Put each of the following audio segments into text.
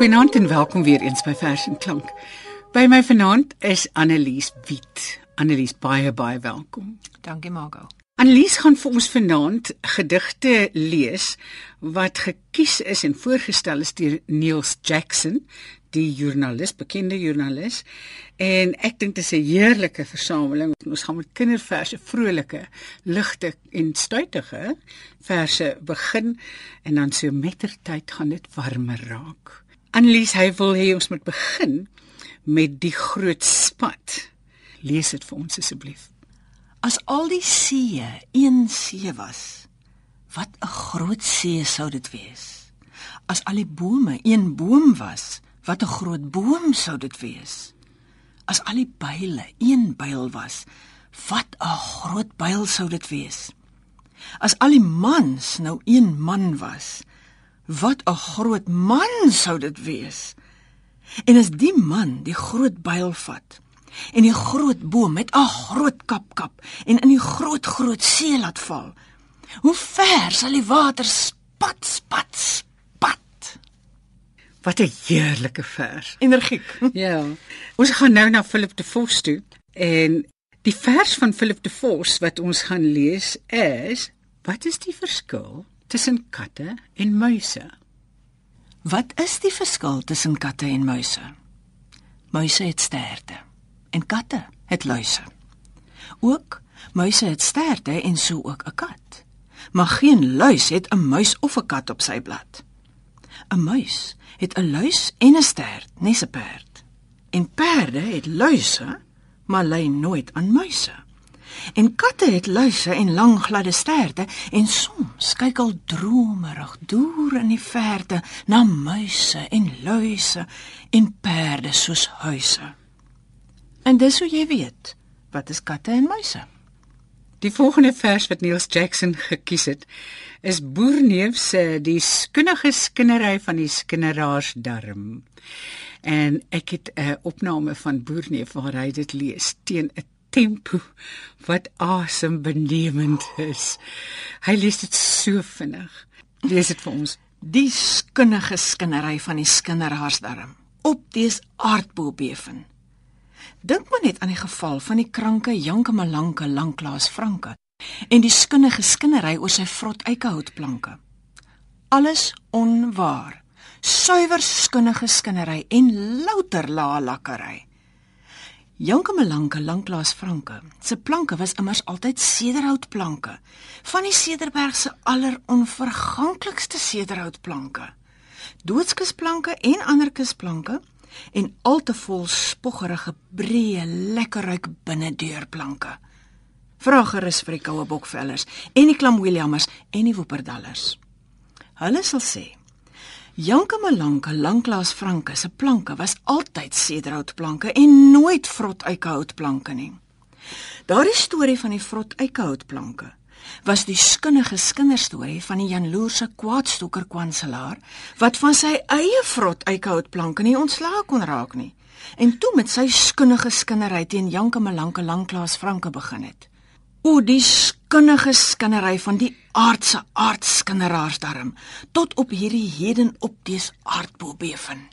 Goeienaand en welkom weer eens by Vers en Klank. By my vanaand is Annelies Wit. Annelies, baie baie welkom. Dankie Margo. Annelies gaan vir ons vanaand gedigte lees wat gekies is en voorgestel is deur Niels Jackson, die joernalis, bekende joernalis. En ek dink dit is 'n heerlike versameling. Ons gaan met kinderverse, vrolike, ligte en stuitige verse begin en dan so mettertyd gaan dit warmer raak. Annelies, hy wil hê ons moet begin met die groot spat. Lees dit vir ons asseblief. As al die see een see was, wat 'n groot see sou dit wees. As al die bome een boom was, wat 'n groot boom sou dit wees. As al die byle een byl was, wat 'n groot byl sou dit wees. As al die mans nou een man was, Wat 'n groot man sou dit wees. En as die man die groot byl vat en die groot boom met 'n groot kap kap en in die groot groot see laat val. Hoe ver sal die water spat spat spat? Wat 'n heerlike vers. Energiek. Ja. Ons gaan nou na Philip de Vos toe en die vers van Philip de Vos wat ons gaan lees is: Wat is die verskil tussen katte en muise. Wat is die verskil tussen katte en muise? Muise het sterte en katte het luise. Ook muise het sterte en so ook 'n kat. Maar geen luis het 'n muis of 'n kat op sy blad. 'n Muis het 'n luis en 'n stert, nes 'n perd. En perde het luise, maar lei nooit aan muise. En katte het luise en lang gladde sterte en soms kyk al dromerig deur in die verte na muise en luise en perde soos huise. En dis hoe jy weet wat is katte en muise. Die volgende vers wat Niels Jackson gekies het is Boerneef se Die skinnige skinnery van die skinneraars darm. En ek het 'n opname van Boerneef waar hy dit lees teen 'n tempo wat asembenemend is. Hy lees dit so vinnig. Lees dit vir ons. Die skinnige skinnery van die skinnerhaarsdarm op dees aardboebeven. Dink maar net aan die geval van die kranke Janke Malanke lanklaas Franke en die skinnige skinnery oor sy vrot eikehoutplanke. Alles onwaar. Suiwer skinnige skinnery en louter laalakkery. Janke Melanke lanklaas Franke. Se planke was immers altyd sederhoutplanke, van die Cederberg se alleronverganklikste sederhoutplanke. Doodskusplanke en ander kusplanke en al te vol spoggerige breë lekkerryk binnedeurplanke. Vra gerus vir die koue bokvellers en die klam Williamers en die woeperdallers. Hulle sal sê Janke Malanke lanklaas Franke se planke was altyd sederhoutplanke en nooit vrot eikehoutplanke nie. Daardie storie van die vrot eikehoutplanke was die skinnige skinderstorie van die Janloerse kwaadstoker kwanselaar wat van sy eie vrot eikehoutplanke nie ontslae kon raak nie en toe met sy skinnige skinnery teen Janke Malanke lanklaas Franke begin het. O die skinnige skinnery van die aardse aardskineraars darm tot op hierdie heden op dees aardbobeven.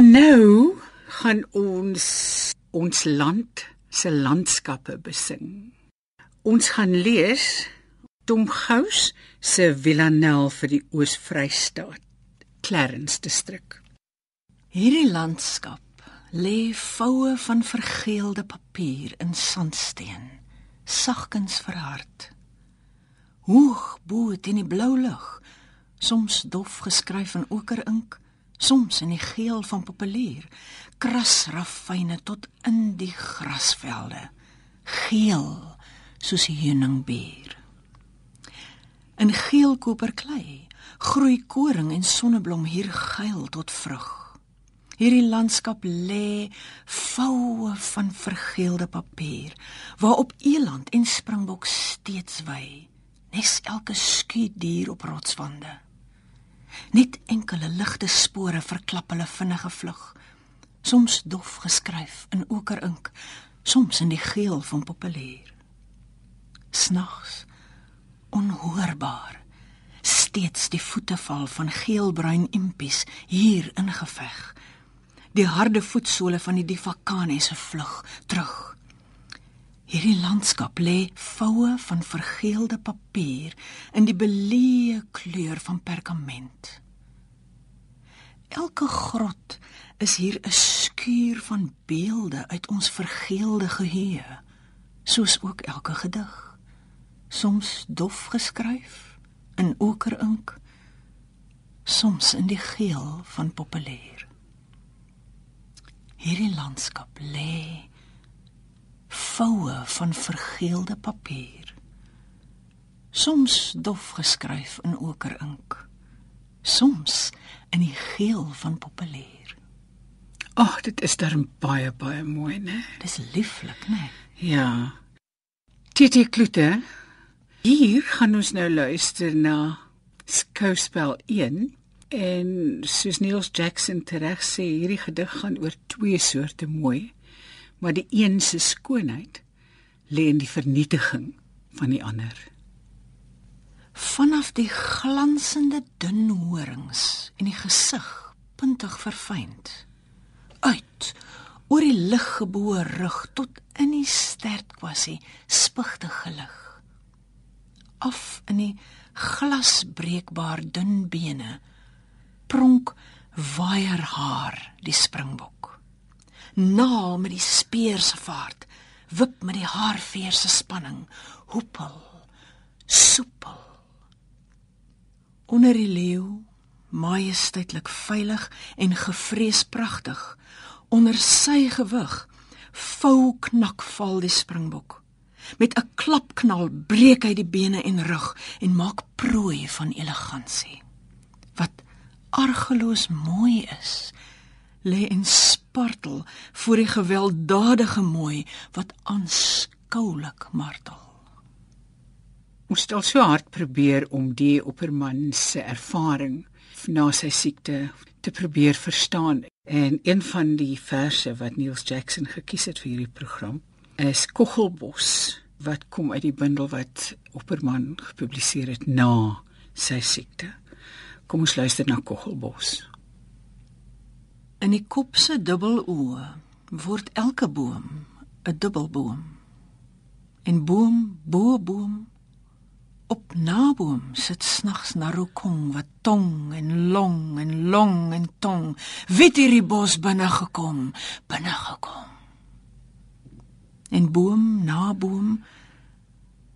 Maar nou gaan ons ons land se landskappe besing. Ons gaan lees Tom Gous se Villanelle vir die Oos-Vrystaat, Clarence distrik. Hierdie landskap lê voue van vergeelde papier in sandsteen, sagkens verhard. Hoog bo teen die blou lug, soms dof geskryf in okerink, soms in die geel van populier, krasrafyne tot in die grasvelde, geel soos 'n heuningbeer. In geel koperklei groei koring en sonneblom hier geil tot vrug. Hierdie landskap lê voue van vergeelde papier waarop eland en springbok steeds wy, nes elke skuur dier op rotswande. Net enkele ligte spore verklap hulle vinnige vlug, soms dof geskryf in okerink, soms in die geel van populier. Snags onhoorbaar steeds die voeteval van geelbruin impies hier ingeveg die harde voetsole van die Divakane se vlug terug. Hierdie landskap lê voue van vergeelde papier in die beleë kleur van perkament. Elke grot is hier 'n skuur van beelde uit ons vergeelde geheue, soos ook elke gedig. Soms dof geskryf in okerink, soms in die geel van populier. Hierdie landskap lê voue van vergeelde papier. Soms dof geskryf in okerink. Soms in die geel van populier. Ag, dit is darm baie baie mooi, né? Dis lieflik, né? Ja. Titi Kloete. Hier gaan ons nou luister na Skouspel 1 En soos Niels Jackson tereg sê, hierdie gedig gaan oor twee soorte mooi, maar die een se skoonheid lê in die vernietiging van die ander. Vanaf die glansende dun horings en die gesig puntig verfynd uit oor die liggeboue rug tot in die stertkwassie spigtig gelig af in die glasbreekbaar dun bene pronk waier haar die springbok. Naal met die speer se vaart, wip met die haarveer se spanning, hoepel, soepel. Onder die leeu, majesteitlik veilig en gevrees pragtig, onder sy gewig, vou knak val die springbok. Met 'n klapknal breek hy die bene en rug en maak prooi van elegansie. Wat argeloos mooi is, lê en spartel voor die gewelddadige mooi wat aanskoulik martel. Ons het al so hard probeer om die opperman se ervaring na sy siekte te probeer verstaan en een van die verse wat Niels Jackson gekies het vir hierdie program is Koggelbos wat kom uit die bundel wat opperman gepubliseer het na sy siekte. Kom ons luister na Koggelbos. In die kop se dubbeloë word elke boom 'n dubbelboom. En boom bo boom op naboom sit snags na rokong wat tong en long en long en tong wit hierdie bos binne gekom, binne gekom. En boom naboom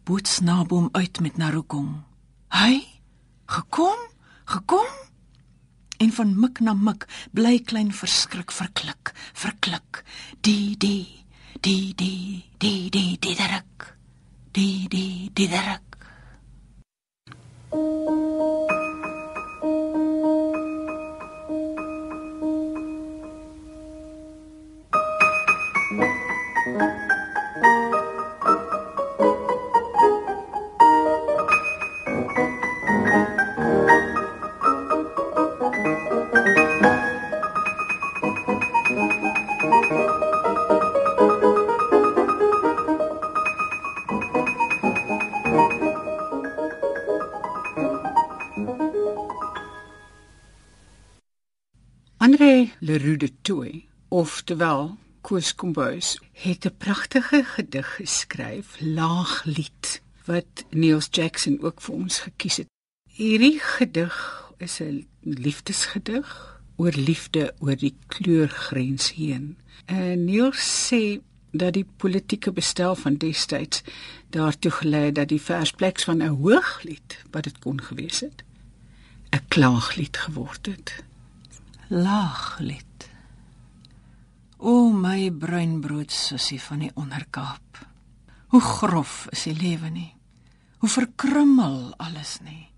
boots naboom uit met na rokong. Hy gekom gekom en van mik na mik bly klein verskrik verklik verklik. Die die die die die die die druk die die die druk André De Toey, oftewel Koos Kombuis, het 'n pragtige gedig geskryf, Laaglied, wat Niels Jackson ook vir ons gekies het. Hierdie gedig is 'n liefdesgedig oor liefde oor die kleurgrens heen. En Niels sê dat die politieke bestel van destyds daartoe gelei dat die verspleks van 'n hooglied wat dit kon gewees het 'n klaaglied geword het. Laaglied. O my bruinbrood sussie van die onderkaap. Hoe grof is die lewe nie. Hoe verkrummel alles nie.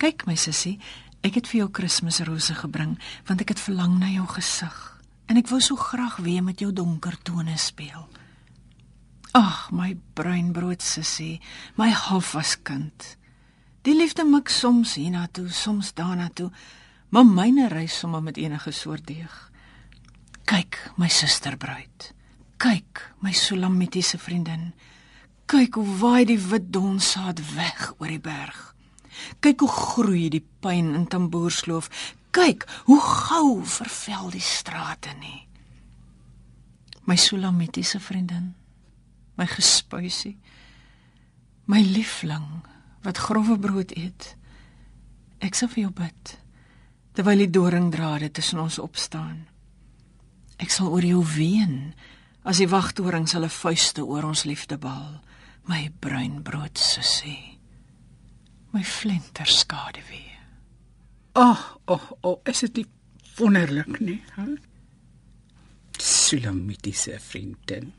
Kyk my sussie, ek het vir jou Kersrose gebring want ek het verlang na jou gesig en ek wou so graag weer met jou donker tone speel. Ag, my bruinbrood sussie, my halfwas kind. Die liefde mik soms hiernatoe, soms daarnatoe, maar myne reis sommer met enige soort deeg. Kyk, my susterbruid. Kyk, my Sulamitiese vriendin. Kyk hoe waai die wit donsaad weg oor die berg. Kyk hoe groei die pyn in tamboersloof kyk hoe gou vervel die strate nie. My Sulamitiese vriendin, my gespuisie, my liefling wat grove brood eet. Ek sal vir jou bid terwyl die doringdrade tussen ons opstaan. Ek sal oor jou ween as die wagtorings hulle vuiste oor ons liefde bal, my bruin brood sussie. My flinter skade weer. Ag, ag, ag, is dit nie wonderlik nie? Sulamitiese vriendin.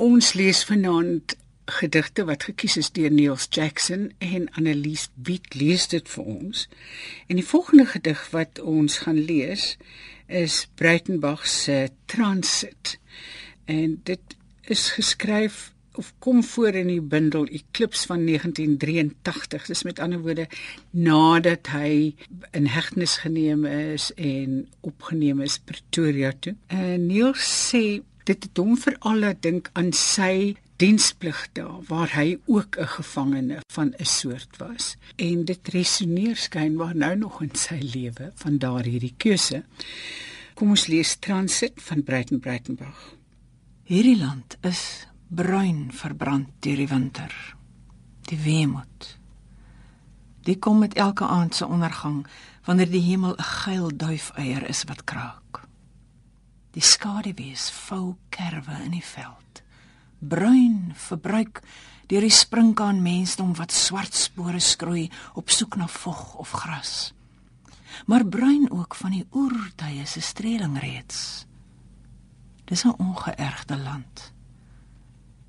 Ons lees vanaand gedigte wat gekies is deur Niels Jackson en Annelies Wit lees dit vir ons. En die volgende gedig wat ons gaan lees is Breitenbach se Transit. En dit is geskryf of kom voor in die bundel Eclipse van 1983. Dis met ander woorde nadat hy in hegtenis geneem is en opgeneem is Pretoria toe. En Niels sê dit het hom veral laat dink aan sy diensplig daar waar hy ook 'n gevangene van 'n soort was. En dit resoneer skynbaar nou nog in sy lewe van daar hierdie keuse. Kom ons lees Transit van Breiten Breitenbach. Hierdie land is bruin verbrand deur die winter. Die weemoed. Die kom met elke aand se ondergang wanneer die hemel 'n geil duifeier is wat kraak. Die skaduwees vou kerwe in die veld. Bruin verbruik deur die sprinkaan mensdom wat swart spore skroei op soek na vog of gras. Maar bruin ook van die oertye se streeling reeds. Dis 'n ongeërgde land.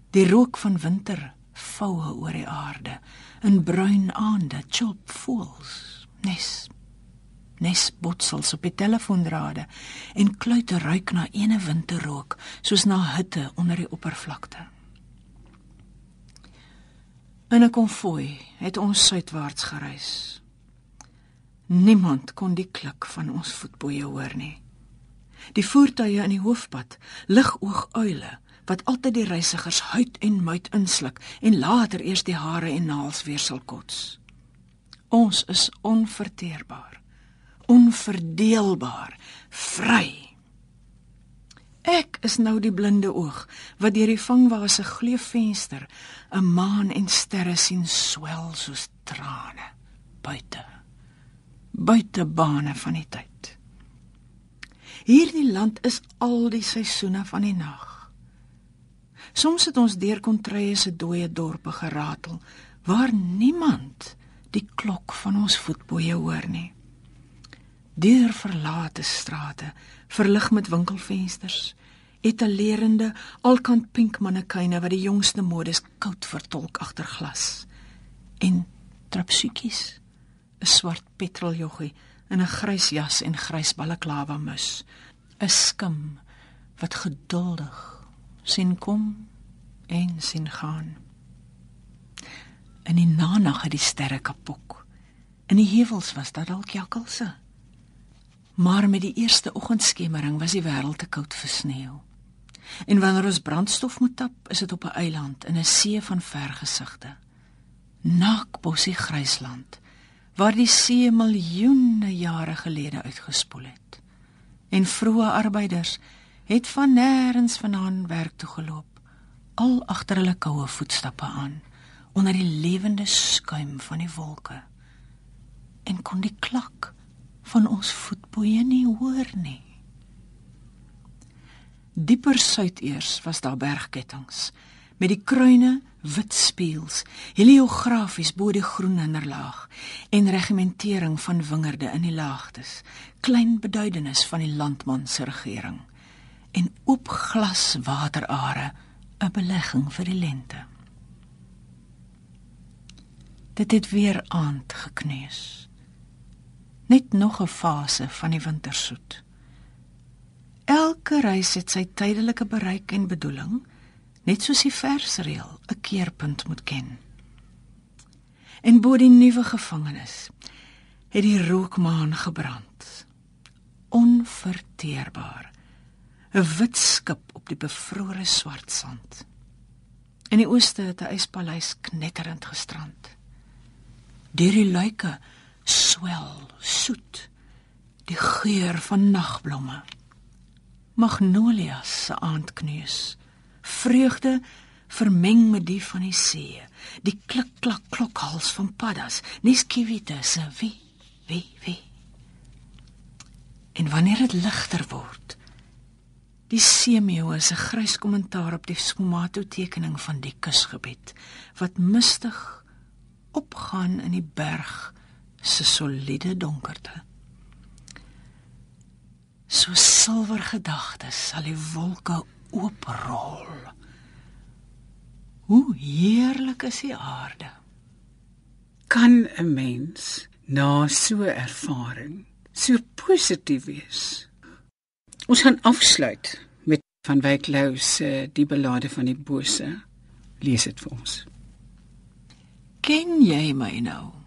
Die rook van winter voue oor die aarde. In bruin aande chop voels. Nes. Nes botsels op die telefoondrade en kluite ruik na ene winterrook soos na hitte onder die oppervlakte. In 'n konvoi het ons suidwaarts gereis. Niemand kon die klik van ons voetboeie hoor nie. Die voertuie in die hoofpad lig oog uile wat altyd die reisigers huid en muit insluk en later eers die hare en naels weer sal kots. Ons is onverteerbaar, onverdeelbaar, vry. Ek is nou die blinde oog wat deur die vangwase gleufvenster 'n maan en sterre sien swel soos trane buite. Buite bane van die tyd. Hierdie land is al die seisoene van die nag. Soms het ons deur kontrye se dooie dorpe geratel waar niemand die klok van ons voetboeie hoor nie. Deur verlate strate, verlig met winkelvensters, etalerende alkant pink mannekyne wat die jongste modes koud vertolk agter glas. En trapsukies, 'n swart petroljoggie in 'n grys jas en grys balaklava mus, 'n skim wat geduldig sien kom en sien gaan. In die nanag het die sterre kapok. In die heuwels was daar dalk jakkalse. Maar met die eerste oggendskemering was die wêreld te koud vir sneeu. En wanneer ons brandstof moet tap, is dit op 'n eiland in 'n see van vergesigte. Nakbosie grysland waar die see miljoene jare gelede uitgespoel het. En vroeë arbeiders het van nêrens vandaan werk toe geloop, al agter hulle koue voetstappe aan, onder die lewende skuim van die wolke. En kon die klak van ons voetboeie nie hoor nie. Dieper suideers was daar bergkettinge met die kruine wit speels, heliografies bo die groen innerlaag en regimentering van wingerde in die laagtes, klein beduidenis van die landman se regering en oop glas waterare, 'n belegging vir die lente. Dit het weer aand gekneus. Net nog 'n fase van die wintersoet. Elke reis het sy tydelike bereik en bedoeling net soos die versreël 'n keerpunt moet ken. En bo die nuwe gevangenis het die rookmaan gebrand. Onverteerbaar. 'n Wit skip op die bevrore swart sand. In die ooste het 'n yspaleis knetterend gestrand. Deur die luike swel soet die geur van nagblomme. Magnolias se aandkneus vreugde vermeng met die van die see, die klik klak klokhals van paddas, neskiewite se wie wie wie. En wanneer dit ligter word, die seemeeu se grys kommentaar op die sfumato tekening van die kusgebied wat mistig opgaan in die berg se soliede donkerte. So silwer gedagtes sal die wolke ooprol. Hoe heerlik is die aarde. Kan 'n mens na so 'n ervaring so positief wees? Ons gaan afsluit met van Wyk Lou se Die belade van die bose. Lees dit vir ons. Ken jy my nou?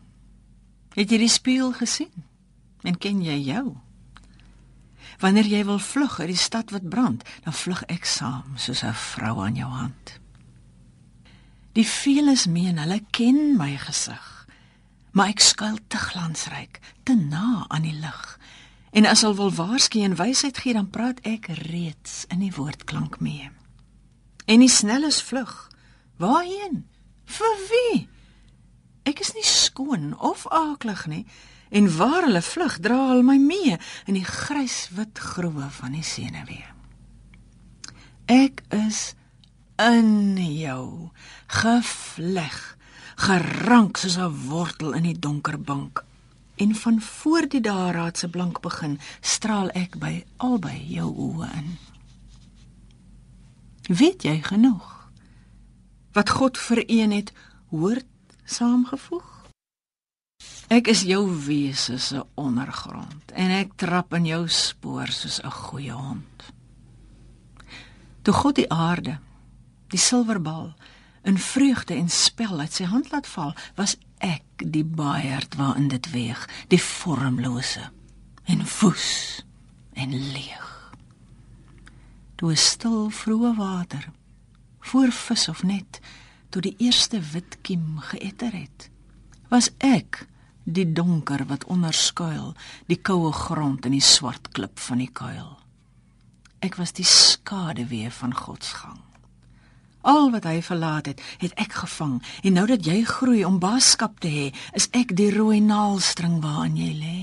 Het jy die spieël gesien? En ken jy jou? Wanneer jy wil vlug uit die stad wat brand, dan vlug ek saam soos 'n vrou aan jou hand. Die veeles meen hulle ken my gesig, maar ek skuil te glansryk, te na aan die lig. En as hulle wil waarsku en wysheid gee, dan praat ek reeds in die woordklank mee. En die snelles vlug. Waarheen? Vir wie? Ek is nie skoon of aaklig nie. En waar hulle vlug, dra hulle my mee in die grys-wit groewe van die senuwee. Ek is in jou gevleg, gerank soos 'n wortel in die donker bank. En van voor die daaraad se blank begin, straal ek by albei jou oë in. Weet jy genoeg? Wat God vereen het, hoort saamgevoeg. Ek is jou wese se ondergrond en ek trap in jou spoor soos 'n goeie hond. Toe God die aarde, die silverbal in vreugde en spel uit sy hand laat val, was ek die baaierd waarin dit weeg, die vormlose en woes en leeg. Toe is stil vroeë water, voor vis of net, toe die eerste wit kiem geëtter het, was ek die donker wat onderskuil, die koue grond en die swart klip van die kuil. Ek was die skaduwee van God se gang. Al wat hy verlaat het, het ek gevang en nou dat jy groei om baaskap te hê, is ek die rooi naalstring waarin jy lê.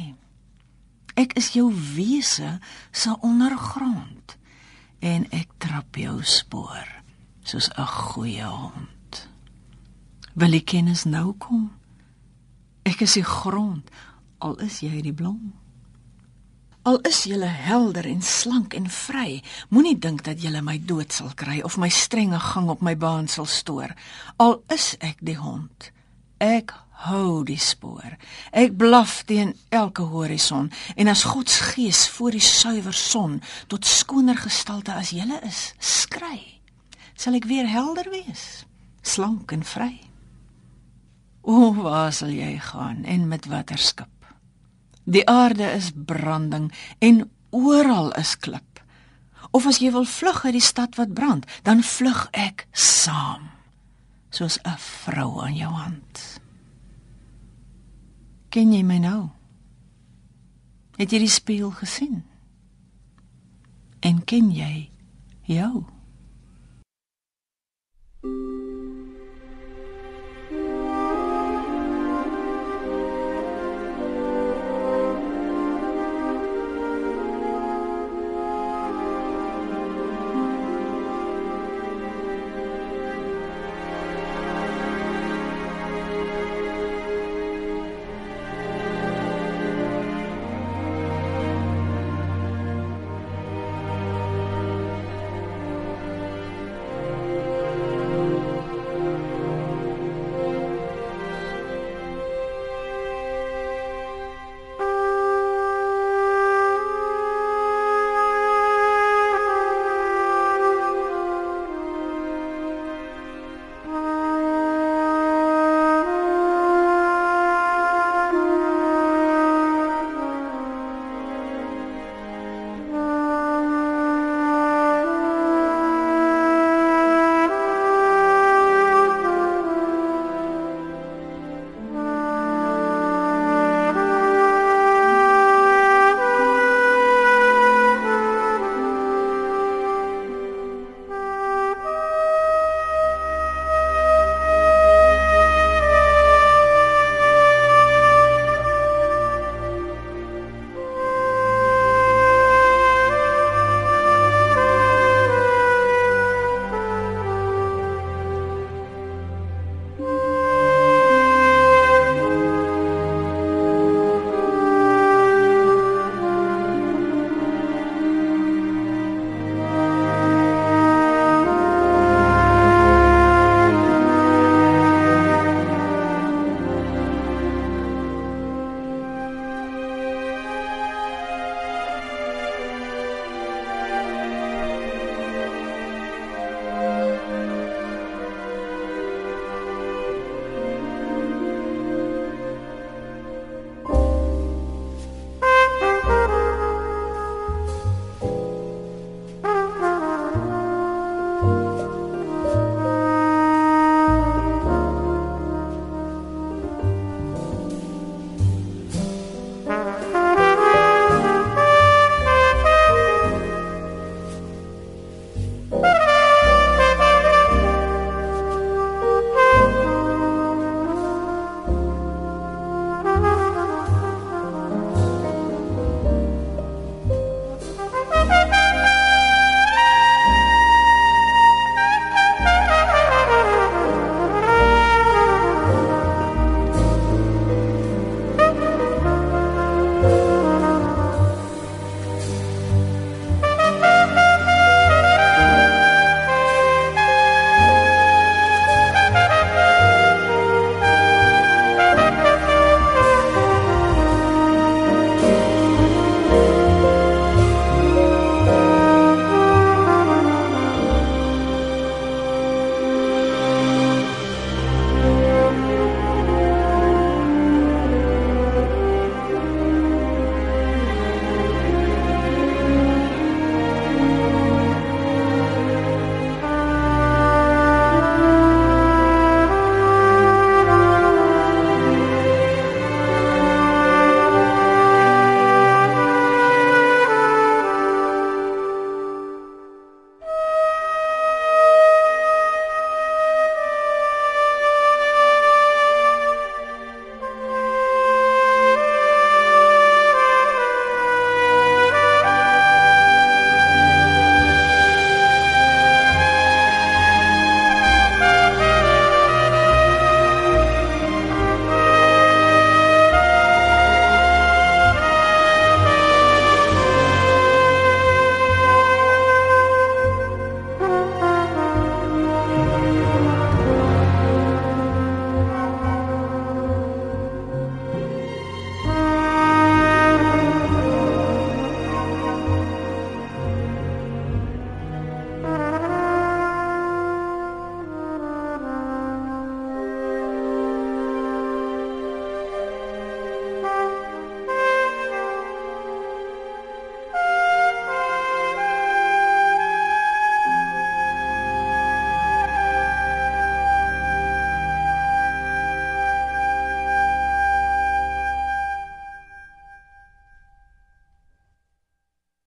Ek is jou wese se ondergrond en ek trap jou spoor soos 'n goeie hond. Wil jy kennis nou kom? Ek is die grond, al is jy die blom. Al is jy helder en slank en vry, moenie dink dat jy my dood sal kry of my strenge gang op my baan sal stoor. Al is ek die hond, ek hou die spoor. Ek blaf teen elke horison en as God se gees voor die suiwer son tot skoner gestalte as jy is, skry, sal ek weer helder wees, slank en vry. O, waar sal jy gaan en met watter skip? Die aarde is branding en oral is klip. Of as jy wil vlug uit die stad wat brand, dan vlug ek saam, soos 'n vrou aan jou hand. Ken jy my nou? Het jy die spieël gesien? En ken jy jou?